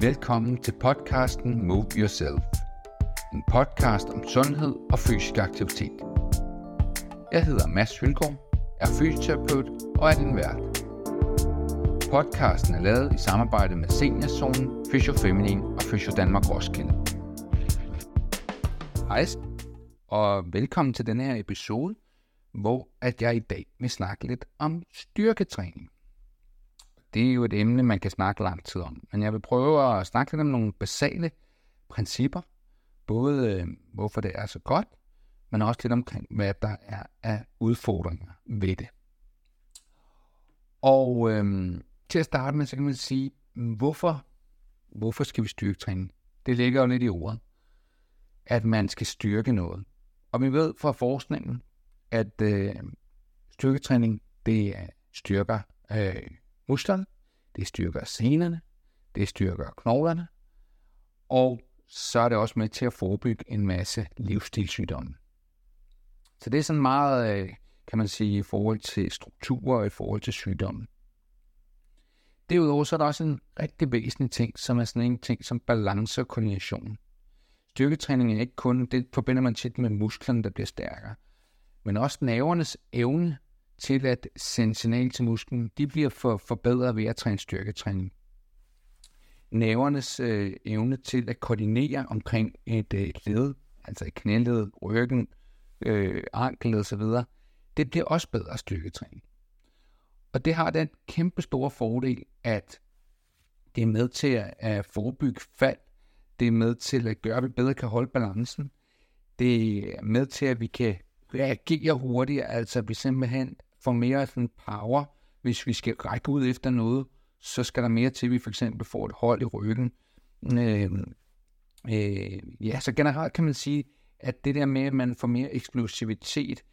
Velkommen til podcasten Move Yourself. En podcast om sundhed og fysisk aktivitet. Jeg hedder Mads Hylgaard, er fysioterapeut og er din vært. Podcasten er lavet i samarbejde med Seniorzonen, Fysiofeminin og Fysio Danmark Roskilde. Hej, og velkommen til denne her episode, hvor at jeg i dag vil snakke lidt om styrketræning. Det er jo et emne, man kan snakke lang tid om, men jeg vil prøve at snakke lidt om nogle basale principper, både øh, hvorfor det er så godt, men også lidt omkring, hvad der er af udfordringer ved det. Og øh, til at starte med, så kan man sige, hvorfor, hvorfor skal vi styrketræne? Det ligger jo lidt i ordet, at man skal styrke noget. Og vi ved fra forskningen, at øh, styrketræning, det styrker øh, musklerne, det styrker senerne, det styrker knoglerne, og så er det også med til at forebygge en masse livsstilssygdomme. Så det er sådan meget, øh, kan man sige, i forhold til strukturer og i forhold til sygdomme. Derudover så er der også en rigtig væsentlig ting, som er sådan en ting som balance og koordination. Styrketræning er ikke kun, det forbinder man tit med musklerne, der bliver stærkere, men også nervernes evne til at sende signal til musklen, de bliver for, forbedret ved at træne styrketræning. Nævernes øh, evne til at koordinere omkring et øh, led, altså et knæled, ryggen, øh, ankel osv., det bliver også bedre styrketræning. Og det har den kæmpe store fordel, at det er med til at, at forebygge fald, det er med til at gøre, at vi bedre kan holde balancen, det er med til, at vi kan reagere hurtigere, altså vi simpelthen får mere sådan power, hvis vi skal række ud efter noget, så skal der mere til, at vi for eksempel får et hold i ryggen. Øh, øh, ja, så generelt kan man sige, at det der med, at man får mere eksplosivitet,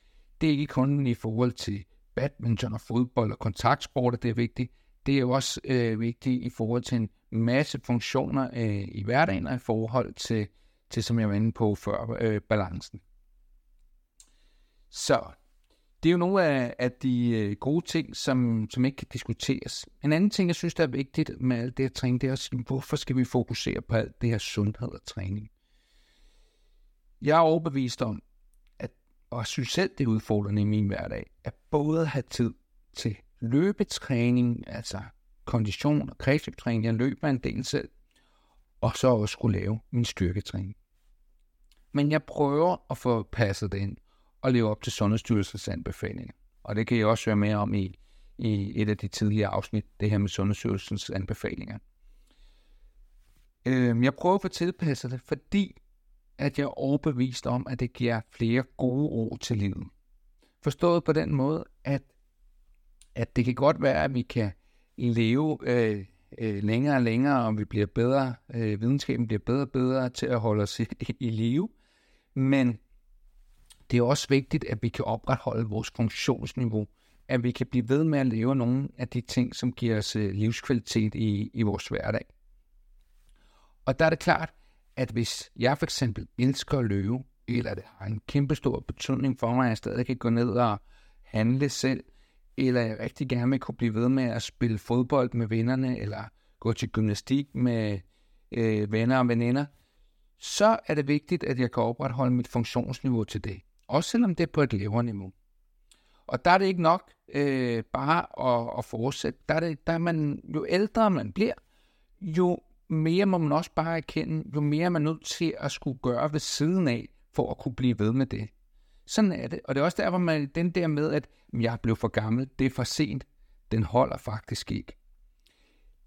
det er ikke kun i forhold til badminton og fodbold og kontaktsport, det er vigtigt. Det er jo også øh, vigtigt i forhold til en masse funktioner øh, i hverdagen og i forhold til, til, som jeg var inde på før, øh, balancen. Så det er jo nogle af, af de øh, gode ting, som, som ikke kan diskuteres. En anden ting, jeg synes, der er vigtigt med alt det her træning, det er at sige, hvorfor skal vi fokusere på alt det her sundhed og træning? Jeg er overbevist om, at, og synes selv, det er udfordrende i min hverdag, at både have tid til løbetræning, altså kondition og kredsløbtræning, jeg løber en del selv, og så også skulle lave min styrketræning. Men jeg prøver at få passet det ind og leve op til Sundhedsstyrelsens anbefalinger. Og det kan I også høre mere om i, i et af de tidligere afsnit, det her med Sundhedsstyrelsens anbefalinger. Øh, jeg prøver at få tilpasset det, fordi at jeg er overbevist om, at det giver flere gode råd til livet. Forstået på den måde, at, at det kan godt være, at vi kan leve øh, øh, længere og længere, og vi bliver bedre, øh, videnskaben bliver bedre og bedre til at holde os i, i live, men det er også vigtigt, at vi kan opretholde vores funktionsniveau, at vi kan blive ved med at leve nogle af de ting, som giver os øh, livskvalitet i, i vores hverdag. Og der er det klart, at hvis jeg for eksempel elsker at løbe, eller det har en kæmpe stor betydning for mig, at jeg stadig kan gå ned og handle selv, eller jeg rigtig gerne vil kunne blive ved med at spille fodbold med vennerne, eller gå til gymnastik med øh, venner og veninder, så er det vigtigt, at jeg kan opretholde mit funktionsniveau til det. Også selvom det er på et lavere niveau. Og der er det ikke nok øh, bare at, at fortsætte. Der er, det, der er man, jo ældre man bliver, jo mere må man også bare erkende, jo mere er man nødt til at skulle gøre ved siden af, for at kunne blive ved med det. Sådan er det. Og det er også der, hvor man den der med, at jeg blev for gammel, det er for sent, den holder faktisk ikke.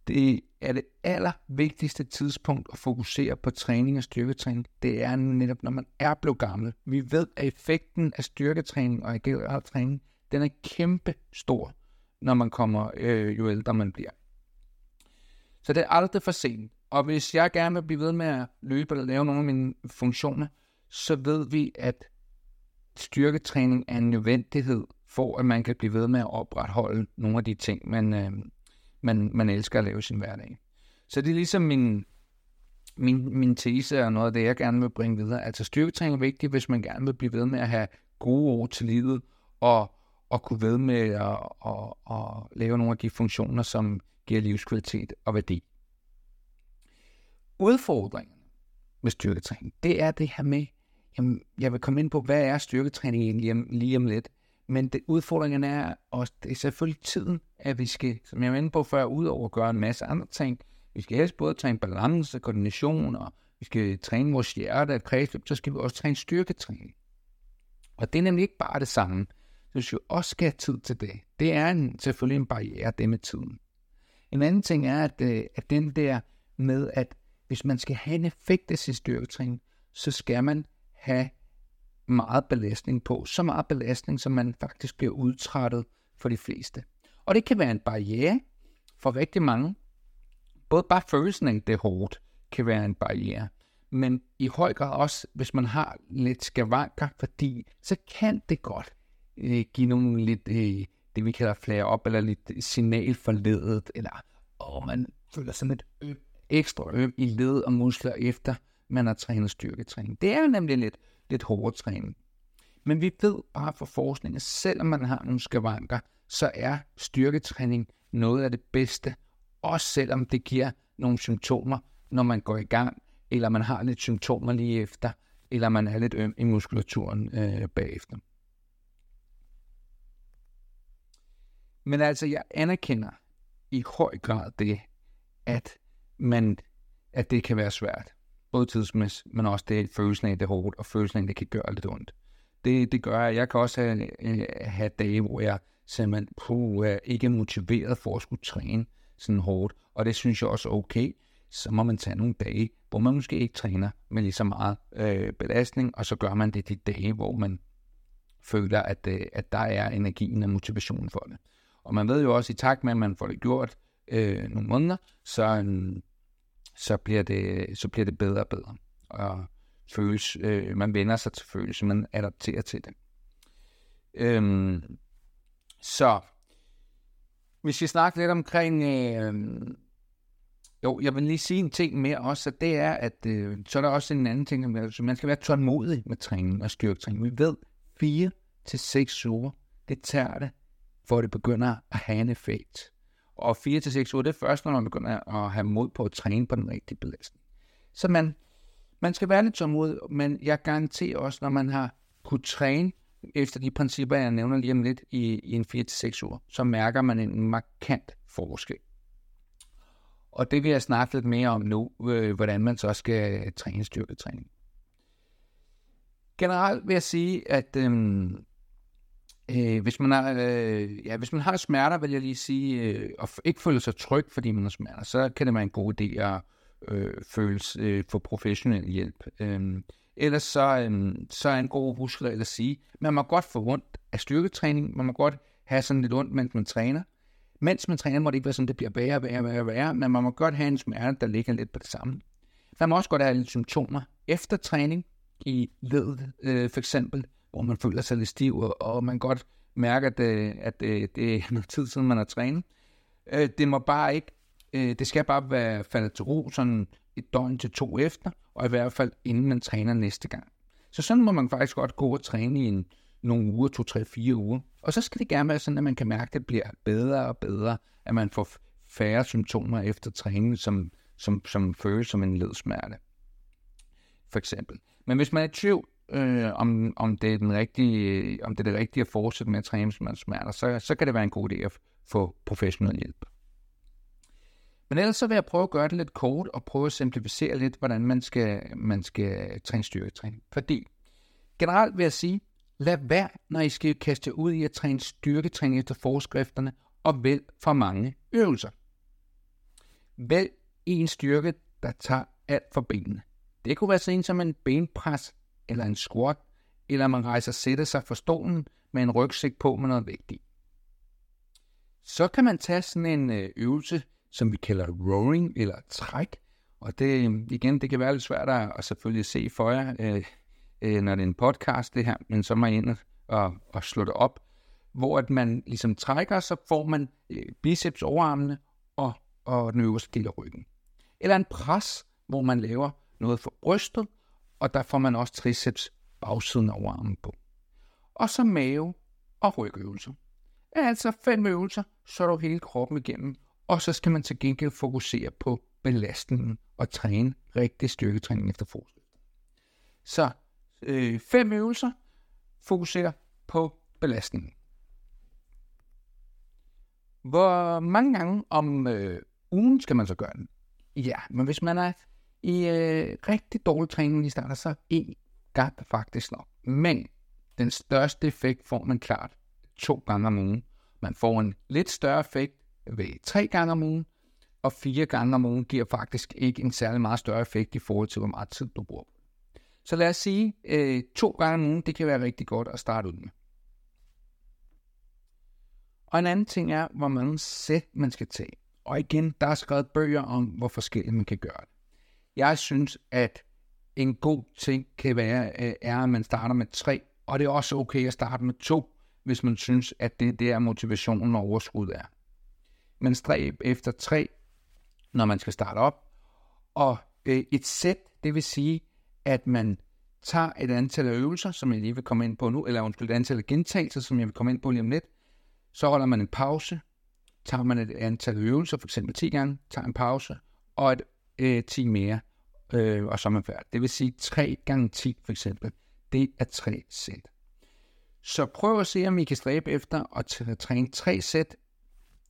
Det er det allervigtigste tidspunkt at fokusere på træning og styrketræning. Det er netop, når man er blevet gammel. Vi ved, at effekten af styrketræning og agil træning, den er kæmpe stor, når man kommer, øh, jo ældre man bliver. Så det er aldrig for sent. Og hvis jeg gerne vil blive ved med at løbe eller lave nogle af mine funktioner, så ved vi, at styrketræning er en nødvendighed for, at man kan blive ved med at opretholde nogle af de ting, man, øh, man, man elsker at lave sin hverdag. Så det er ligesom min, min, min tese og noget af det, jeg gerne vil bringe videre. Altså styrketræning er vigtigt, hvis man gerne vil blive ved med at have gode år til livet, og, og kunne ved med at og, og lave nogle af de funktioner, som giver livskvalitet og værdi. Udfordringen med styrketræning, det er det her med, jamen, jeg vil komme ind på, hvad er styrketræning egentlig lige om lidt, men det, udfordringen er også, det er selvfølgelig tiden, at vi skal, som jeg var inde på før, ud over at gøre en masse andre ting, vi skal helst både træne balance, koordination, og vi skal træne vores hjerte og kredsløb, så skal vi også træne styrketræning. Og det er nemlig ikke bare det samme. Så hvis vi også skal have tid til det, det er en, selvfølgelig en barriere, det med tiden. En anden ting er, at, øh, at den der med, at hvis man skal have en effekt af sin styrketræning, så skal man have meget belastning på. Så meget belastning, som man faktisk bliver udtrættet for de fleste. Og det kan være en barriere for rigtig mange. Både bare følelsen af, det hårdt, kan være en barriere. Men i høj grad også, hvis man har lidt skavanker, fordi så kan det godt øh, give nogle lidt, øh, det vi kalder flare op, eller lidt signalforledet, eller åh, man føler sig lidt øm, ekstra øm i led og muskler efter man har trænet styrketræning. Det er jo nemlig lidt, lidt hårdere træning. Men vi ved bare fra forskningen, at selvom man har nogle skavanker, så er styrketræning noget af det bedste, også selvom det giver nogle symptomer, når man går i gang, eller man har lidt symptomer lige efter, eller man er lidt øm i muskulaturen øh, bagefter. Men altså, jeg anerkender i høj grad det, at, man, at det kan være svært. Både tidsmæssigt, men også det følelsen af, det er hårdt, og følelsen af, det kan gøre lidt ondt. Det, det gør, at jeg kan også have, øh, have dage, hvor jeg simpelthen puh, er ikke motiveret for at skulle træne sådan hårdt. Og det synes jeg også er okay. Så må man tage nogle dage, hvor man måske ikke træner med lige så meget øh, belastning, og så gør man det de dage, hvor man føler, at, øh, at der er energien og motivationen for det. Og man ved jo også, i takt med, at man får det gjort øh, nogle måneder, så, øh, så, bliver det, så bliver det bedre og bedre. Og føles, øh, man vender sig til følelsen, man adapterer til det. Øhm, så hvis vi snakker lidt omkring, øh, jo, jeg vil lige sige en ting mere også, at det er, at øh, så er der også en anden ting, at man skal være tålmodig med træning og styrketræning. Vi ved, 4 til 6 uger, det tager det, for det begynder at have en effekt. Og 4 til 6 uger, det er først, når man begynder at have mod på at træne på den rigtige belastning. Så man, man skal være lidt tålmodig, men jeg garanterer også, når man har kunnet træne efter de principper, jeg nævner lige om lidt i, i en 4-6 uger, så mærker man en markant forskel. Og det vil jeg snakke lidt mere om nu, øh, hvordan man så skal træne styrketræning. Generelt vil jeg sige, at øhm, øh, hvis, man har, øh, ja, hvis man har smerter, vil jeg lige sige, øh, og ikke føler sig tryg, fordi man har smerter, så kan det være en god idé at øh, føles øh, for professionel hjælp. Øh, ellers så, øh, så er en god huskeregel at sige, man må godt få ondt af styrketræning, man må godt have sådan lidt ondt, mens man træner. Mens man træner, må det ikke være sådan, det bliver værre, værre, værre, værre, men man må godt have en smerte, der ligger lidt på det samme. Man må også godt have lidt symptomer efter træning, i ledet øh, for eksempel, hvor man føler sig lidt stiv, og, og man godt mærker, at, øh, at det, det er noget tid siden, man har trænet. Øh, det må bare ikke, øh, det skal bare være faldet til ro sådan et døgn til to efter, og i hvert fald inden man træner næste gang. Så sådan må man faktisk godt gå og træne i en, nogle uger, to, tre, fire uger. Og så skal det gerne være sådan, at man kan mærke, at det bliver bedre og bedre, at man får færre symptomer efter træning, som, som, som føles som en ledsmerte. For eksempel. Men hvis man er i tvivl, øh, om, om, det er den rigtige, om det er det rigtige at fortsætte med at træne med smerter, så, så kan det være en god idé at få professionel hjælp. Men ellers så vil jeg prøve at gøre det lidt kort og prøve at simplificere lidt, hvordan man skal, man skal træne styrketræning. Fordi generelt vil jeg sige, lad være, når I skal kaste ud i at træne styrketræning efter forskrifterne, og vælg for mange øvelser. Vælg en styrke, der tager alt for benene. Det kunne være sådan som en benpres eller en squat, eller man rejser sætte sig for stolen med en rygsæk på med noget vægt i. Så kan man tage sådan en øh, øvelse, som vi kalder rowing eller træk, og det, igen, det kan være lidt svært at, selvfølgelig se for jer, øh, øh, når det er en podcast det her, men så må jeg ind og, og slå det op, hvor at man ligesom trækker, så får man øh, biceps overarmene og, og den øverste del af ryggen. Eller en pres, hvor man laver noget for brystet, og der får man også triceps bagsiden af armen på. Og så mave og rygøvelser. Altså fem øvelser, så er du hele kroppen igennem, og så skal man til gengæld fokusere på belastningen og træne rigtig styrketræning efter forskel. Så øh, fem øvelser, fokuserer på belastningen. Hvor mange gange om øh, ugen skal man så gøre den? Ja, men hvis man er i øh, rigtig dårlig træning i starter, så en gang faktisk nok. Men den største effekt får man klart to gange om ugen. Man får en lidt større effekt ved tre gange om ugen, og fire gange om ugen giver faktisk ikke en særlig meget større effekt i forhold til, hvor meget tid du bruger. Så lad os sige, øh, to gange om ugen, det kan være rigtig godt at starte ud med. Og en anden ting er, hvor mange sæt man skal tage. Og igen, der er skrevet bøger om, hvor forskelligt man kan gøre det. Jeg synes, at en god ting kan være, øh, er, at man starter med tre, og det er også okay at starte med to, hvis man synes, at det er der motivationen og overskud er. Men stræb efter tre, når man skal starte op. Og øh, et sæt, det vil sige, at man tager et antal øvelser, som jeg lige vil komme ind på nu, eller undskyld, et antal gentagelser, som jeg vil komme ind på lige om lidt. Så holder man en pause, tager man et antal øvelser, for eksempel 10 gange, tager en pause, og et øh, 10 mere, øh, og så er man færdig. Det vil sige 3 gange 10 for eksempel. Det er 3 sæt. Så prøv at se, om I kan stræbe efter at træne 3 sæt,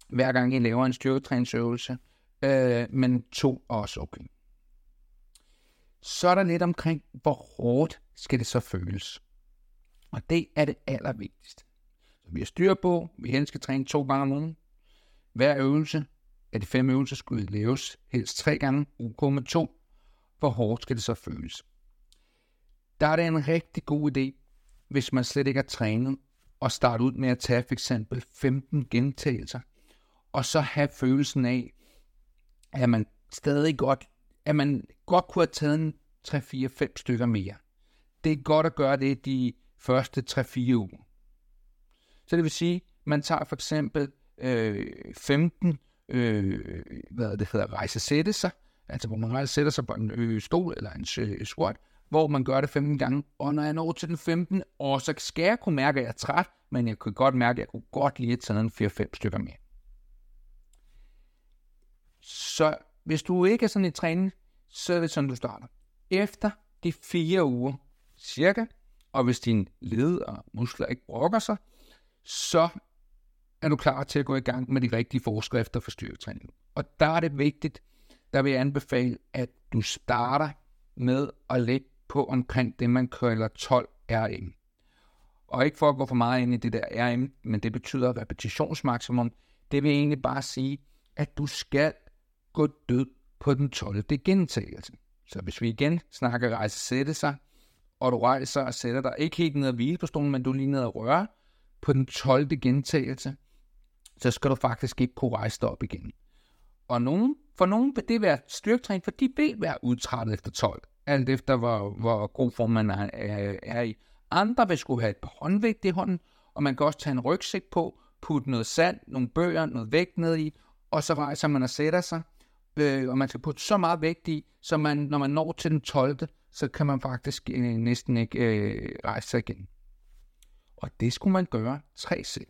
hver gang I laver en styrketræningsøvelse, øh, men to er også okay. Så er der lidt omkring, hvor hårdt skal det så føles. Og det er det allervigtigste. Så vi har styr på, vi helst skal træne to gange om ugen. Hver øvelse at de fem øvelser skulle laves helst tre gange, UK med to. Hvor hårdt skal det så føles? Der er det en rigtig god idé, hvis man slet ikke har trænet, og starte ud med at tage for eksempel 15 gentagelser, og så have følelsen af, at man stadig godt, at man godt kunne have taget en 3-4-5 stykker mere. Det er godt at gøre det de første 3-4 uger. Så det vil sige, man tager for eksempel øh, 15, øh, hvad det hedder, rejse sætte sig, altså hvor man rejser sætter sig på en øh, stol eller en øh, squat, hvor man gør det 15 gange, og når jeg når til den 15, og så skal jeg kunne mærke, at jeg er træt, men jeg kunne godt mærke, at jeg kunne godt lige tage en 4-5 stykker mere. Så hvis du ikke er sådan i træning, så er det sådan, du starter. Efter de fire uger, cirka, og hvis din led og muskler ikke brokker sig, så er du klar til at gå i gang med de rigtige forskrifter for styrketræning. Og der er det vigtigt, der vil jeg anbefale, at du starter med at lægge på omkring det, man kalder 12 RM. Og ikke for at gå for meget ind i det der RM, men det betyder repetitionsmaksimum. Det vil egentlig bare sige, at du skal gå død på den 12. gentagelse. Så hvis vi igen snakker rejse sætte sig, og du rejser og sætter dig ikke helt ned og hvile på stolen, men du er lige ned og røre på den 12. gentagelse, så skal du faktisk ikke kunne rejse dig op igen. Og nogen, for nogen vil det være styrketræning, for de vil være udtrættet efter 12, alt efter hvor, hvor god form man er, er, er i. Andre vil skulle have et håndvægt i hånden, og man kan også tage en rygsæk på, putte noget sand, nogle bøger, noget vægt ned i, og så rejser man og sætter sig, øh, og man skal putte så meget vægt i, så man, når man når til den 12., så kan man faktisk øh, næsten ikke øh, rejse sig igen. Og det skulle man gøre tre sæt.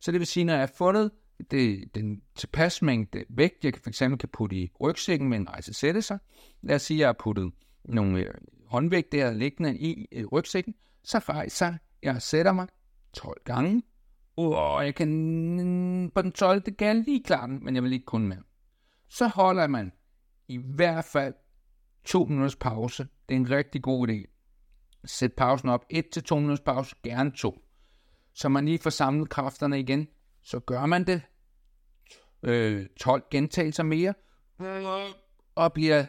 Så det vil sige, når jeg har fundet det, den tilpas mængde vægt, jeg for eksempel kan putte i rygsækken med en rejse sætte sig. Lad os sige, at jeg har puttet nogle øh, håndvægt der liggende i øh, rygsækken. Så rejser jeg sætter mig 12 gange. Og jeg kan på den 12. Det kan jeg lige klare den, men jeg vil ikke kun med så holder man i hvert fald to minutters pause. Det er en rigtig god idé. Sæt pausen op. 1 til 2 minutters pause, gerne to. Så man lige får samlet kræfterne igen. Så gør man det. Øh, 12 gentagelser mere. Og bliver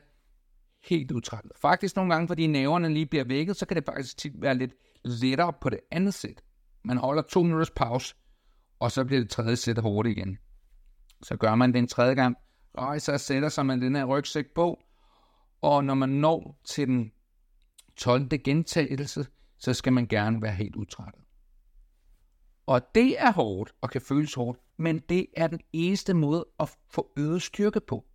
helt utrættet. Faktisk nogle gange, fordi nerverne lige bliver vækket, så kan det faktisk tit være lidt lettere på det andet sæt. Man holder to minutters pause, og så bliver det tredje sæt hurtigt igen. Så gør man det en tredje gang, rejser og sætter sig med den her rygsæk på, og når man når til den 12. gentagelse, så skal man gerne være helt utrættet. Og det er hårdt og kan føles hårdt, men det er den eneste måde at få øget styrke på.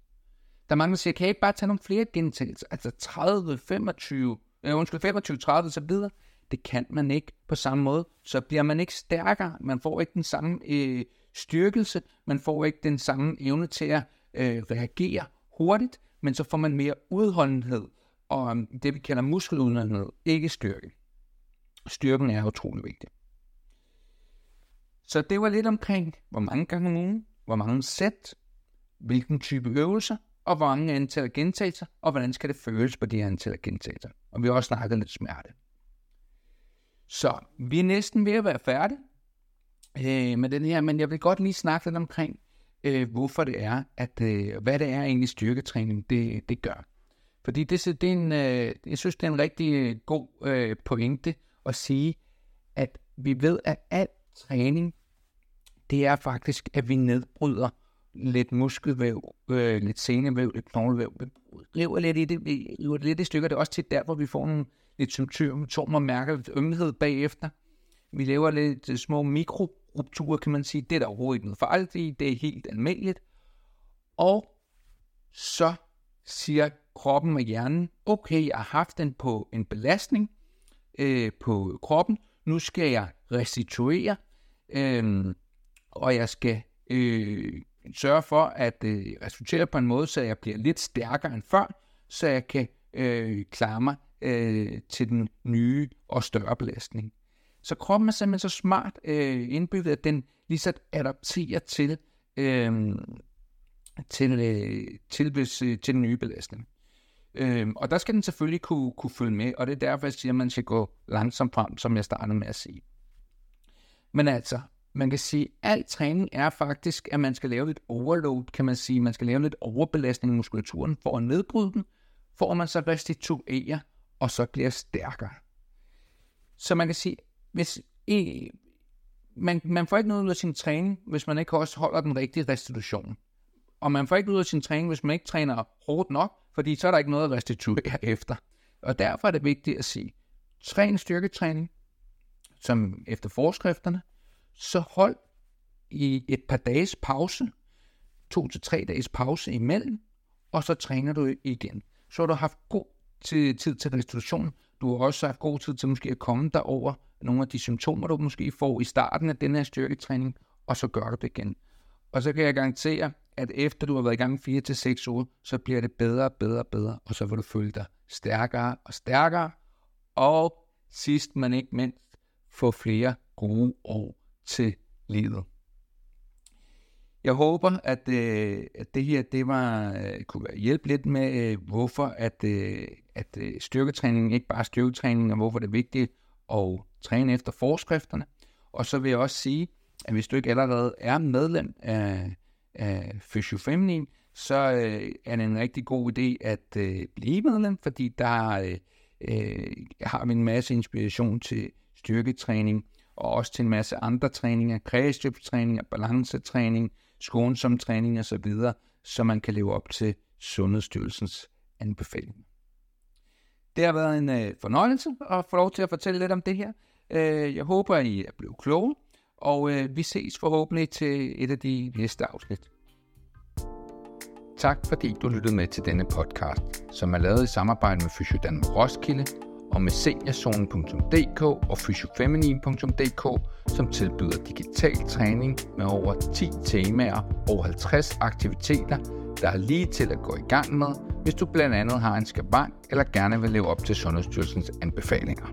Der er mange, der siger, kan jeg ikke bare tage nogle flere gentagelser? Altså 30, 25, øh, undskyld, 25, 30 så videre. Det kan man ikke på samme måde. Så bliver man ikke stærkere. Man får ikke den samme øh, styrkelse. Man får ikke den samme evne til at øh, reagere hurtigt, men så får man mere udholdenhed, og um, det vi kalder muskeludholdenhed, ikke styrke. Styrken er utrolig vigtig. Så det var lidt omkring, hvor mange gange om ugen, hvor mange sæt, hvilken type øvelser, og hvor mange antal gentagelser, og hvordan skal det føles på de her antal gentagelser. Og vi har også snakket lidt smerte. Så vi er næsten ved at være færdige øh, med den her, men jeg vil godt lige snakke lidt omkring, øh, hvorfor det er, at øh, hvad det er egentlig styrketræning, det, det gør. Fordi det, det er en, øh, jeg synes, det er en rigtig øh, god øh, pointe at sige, at vi ved, at alt træning, det er faktisk, at vi nedbryder lidt muskelvæv, øh, lidt senevæv, lidt knoglevæv. Vi river lidt i det, vi river lidt i stykker. Det er også tit der, hvor vi får nogle lidt symptomer, mærker lidt ømhed bagefter. Vi laver lidt øh, små mikrorupturer, kan man sige. Det er der overhovedet ikke noget farligt i. Det er helt almindeligt. Og så siger kroppen og hjernen, okay, jeg har haft den på en belastning øh, på kroppen. Nu skal jeg restituere, øh, og jeg skal øh, sørge for at øh, resulterer på en måde, så jeg bliver lidt stærkere end før, så jeg kan øh, klare mig øh, til den nye og større belastning. Så kroppen er simpelthen så smart øh, indbygget, at den lige så adapterer til, øh, til, øh, til, øh, til den nye belastning. Øh, og der skal den selvfølgelig kunne, kunne følge med, og det er derfor, jeg siger, at man skal gå langsomt frem, som jeg startede med at sige. Men altså, man kan sige, at al træning er faktisk, at man skal lave lidt overload, kan man sige. Man skal lave lidt overbelastning i muskulaturen for at nedbryde den, for at man så restituerer og så bliver stærkere. Så man kan sige, hvis I, man, man får ikke noget ud af sin træning, hvis man ikke også holder den rigtige restitution. Og man får ikke ud af sin træning, hvis man ikke træner hårdt nok, fordi så er der ikke noget at restituere efter. Og derfor er det vigtigt at sige, træn styrketræning, som efter forskrifterne, så hold i et par dages pause, to til tre dages pause imellem, og så træner du igen. Så har du haft god tid, tid til restitution. Du har også haft god tid til måske at komme der over nogle af de symptomer, du måske får i starten af den her styrketræning, og så gør du det igen. Og så kan jeg garantere, at efter du har været i gang 4 til seks uger, så bliver det bedre, bedre, bedre, og så vil du føle dig stærkere og stærkere, og sidst men ikke mindst, få flere gode år til livet. Jeg håber, at, øh, at det her det var, øh, kunne hjælpe lidt med, øh, hvorfor at, øh, at øh, styrketræning ikke bare er styrketræning, og hvorfor det er vigtigt at træne efter forskrifterne. Og så vil jeg også sige, at hvis du ikke allerede er medlem af, øh, Physio Feminin, så øh, er det en rigtig god idé at øh, blive medlem, fordi der øh, øh, har vi en masse inspiration til styrketræning, og også til en masse andre træninger, kredsløbstræninger, balancetræning, skånsom træning osv., så man kan leve op til Sundhedsstyrelsens anbefalinger. Det har været en øh, fornøjelse at få lov til at fortælle lidt om det her. Øh, jeg håber, at I er blevet kloge, og øh, vi ses forhåbentlig til et af de næste afsnit. Tak fordi du lyttede med til denne podcast, som er lavet i samarbejde med Fysiodan Roskilde og med seniorzonen.dk og fysiofeminin.dk, som tilbyder digital træning med over 10 temaer og 50 aktiviteter, der er lige til at gå i gang med, hvis du blandt andet har en skavank eller gerne vil leve op til Sundhedsstyrelsens anbefalinger.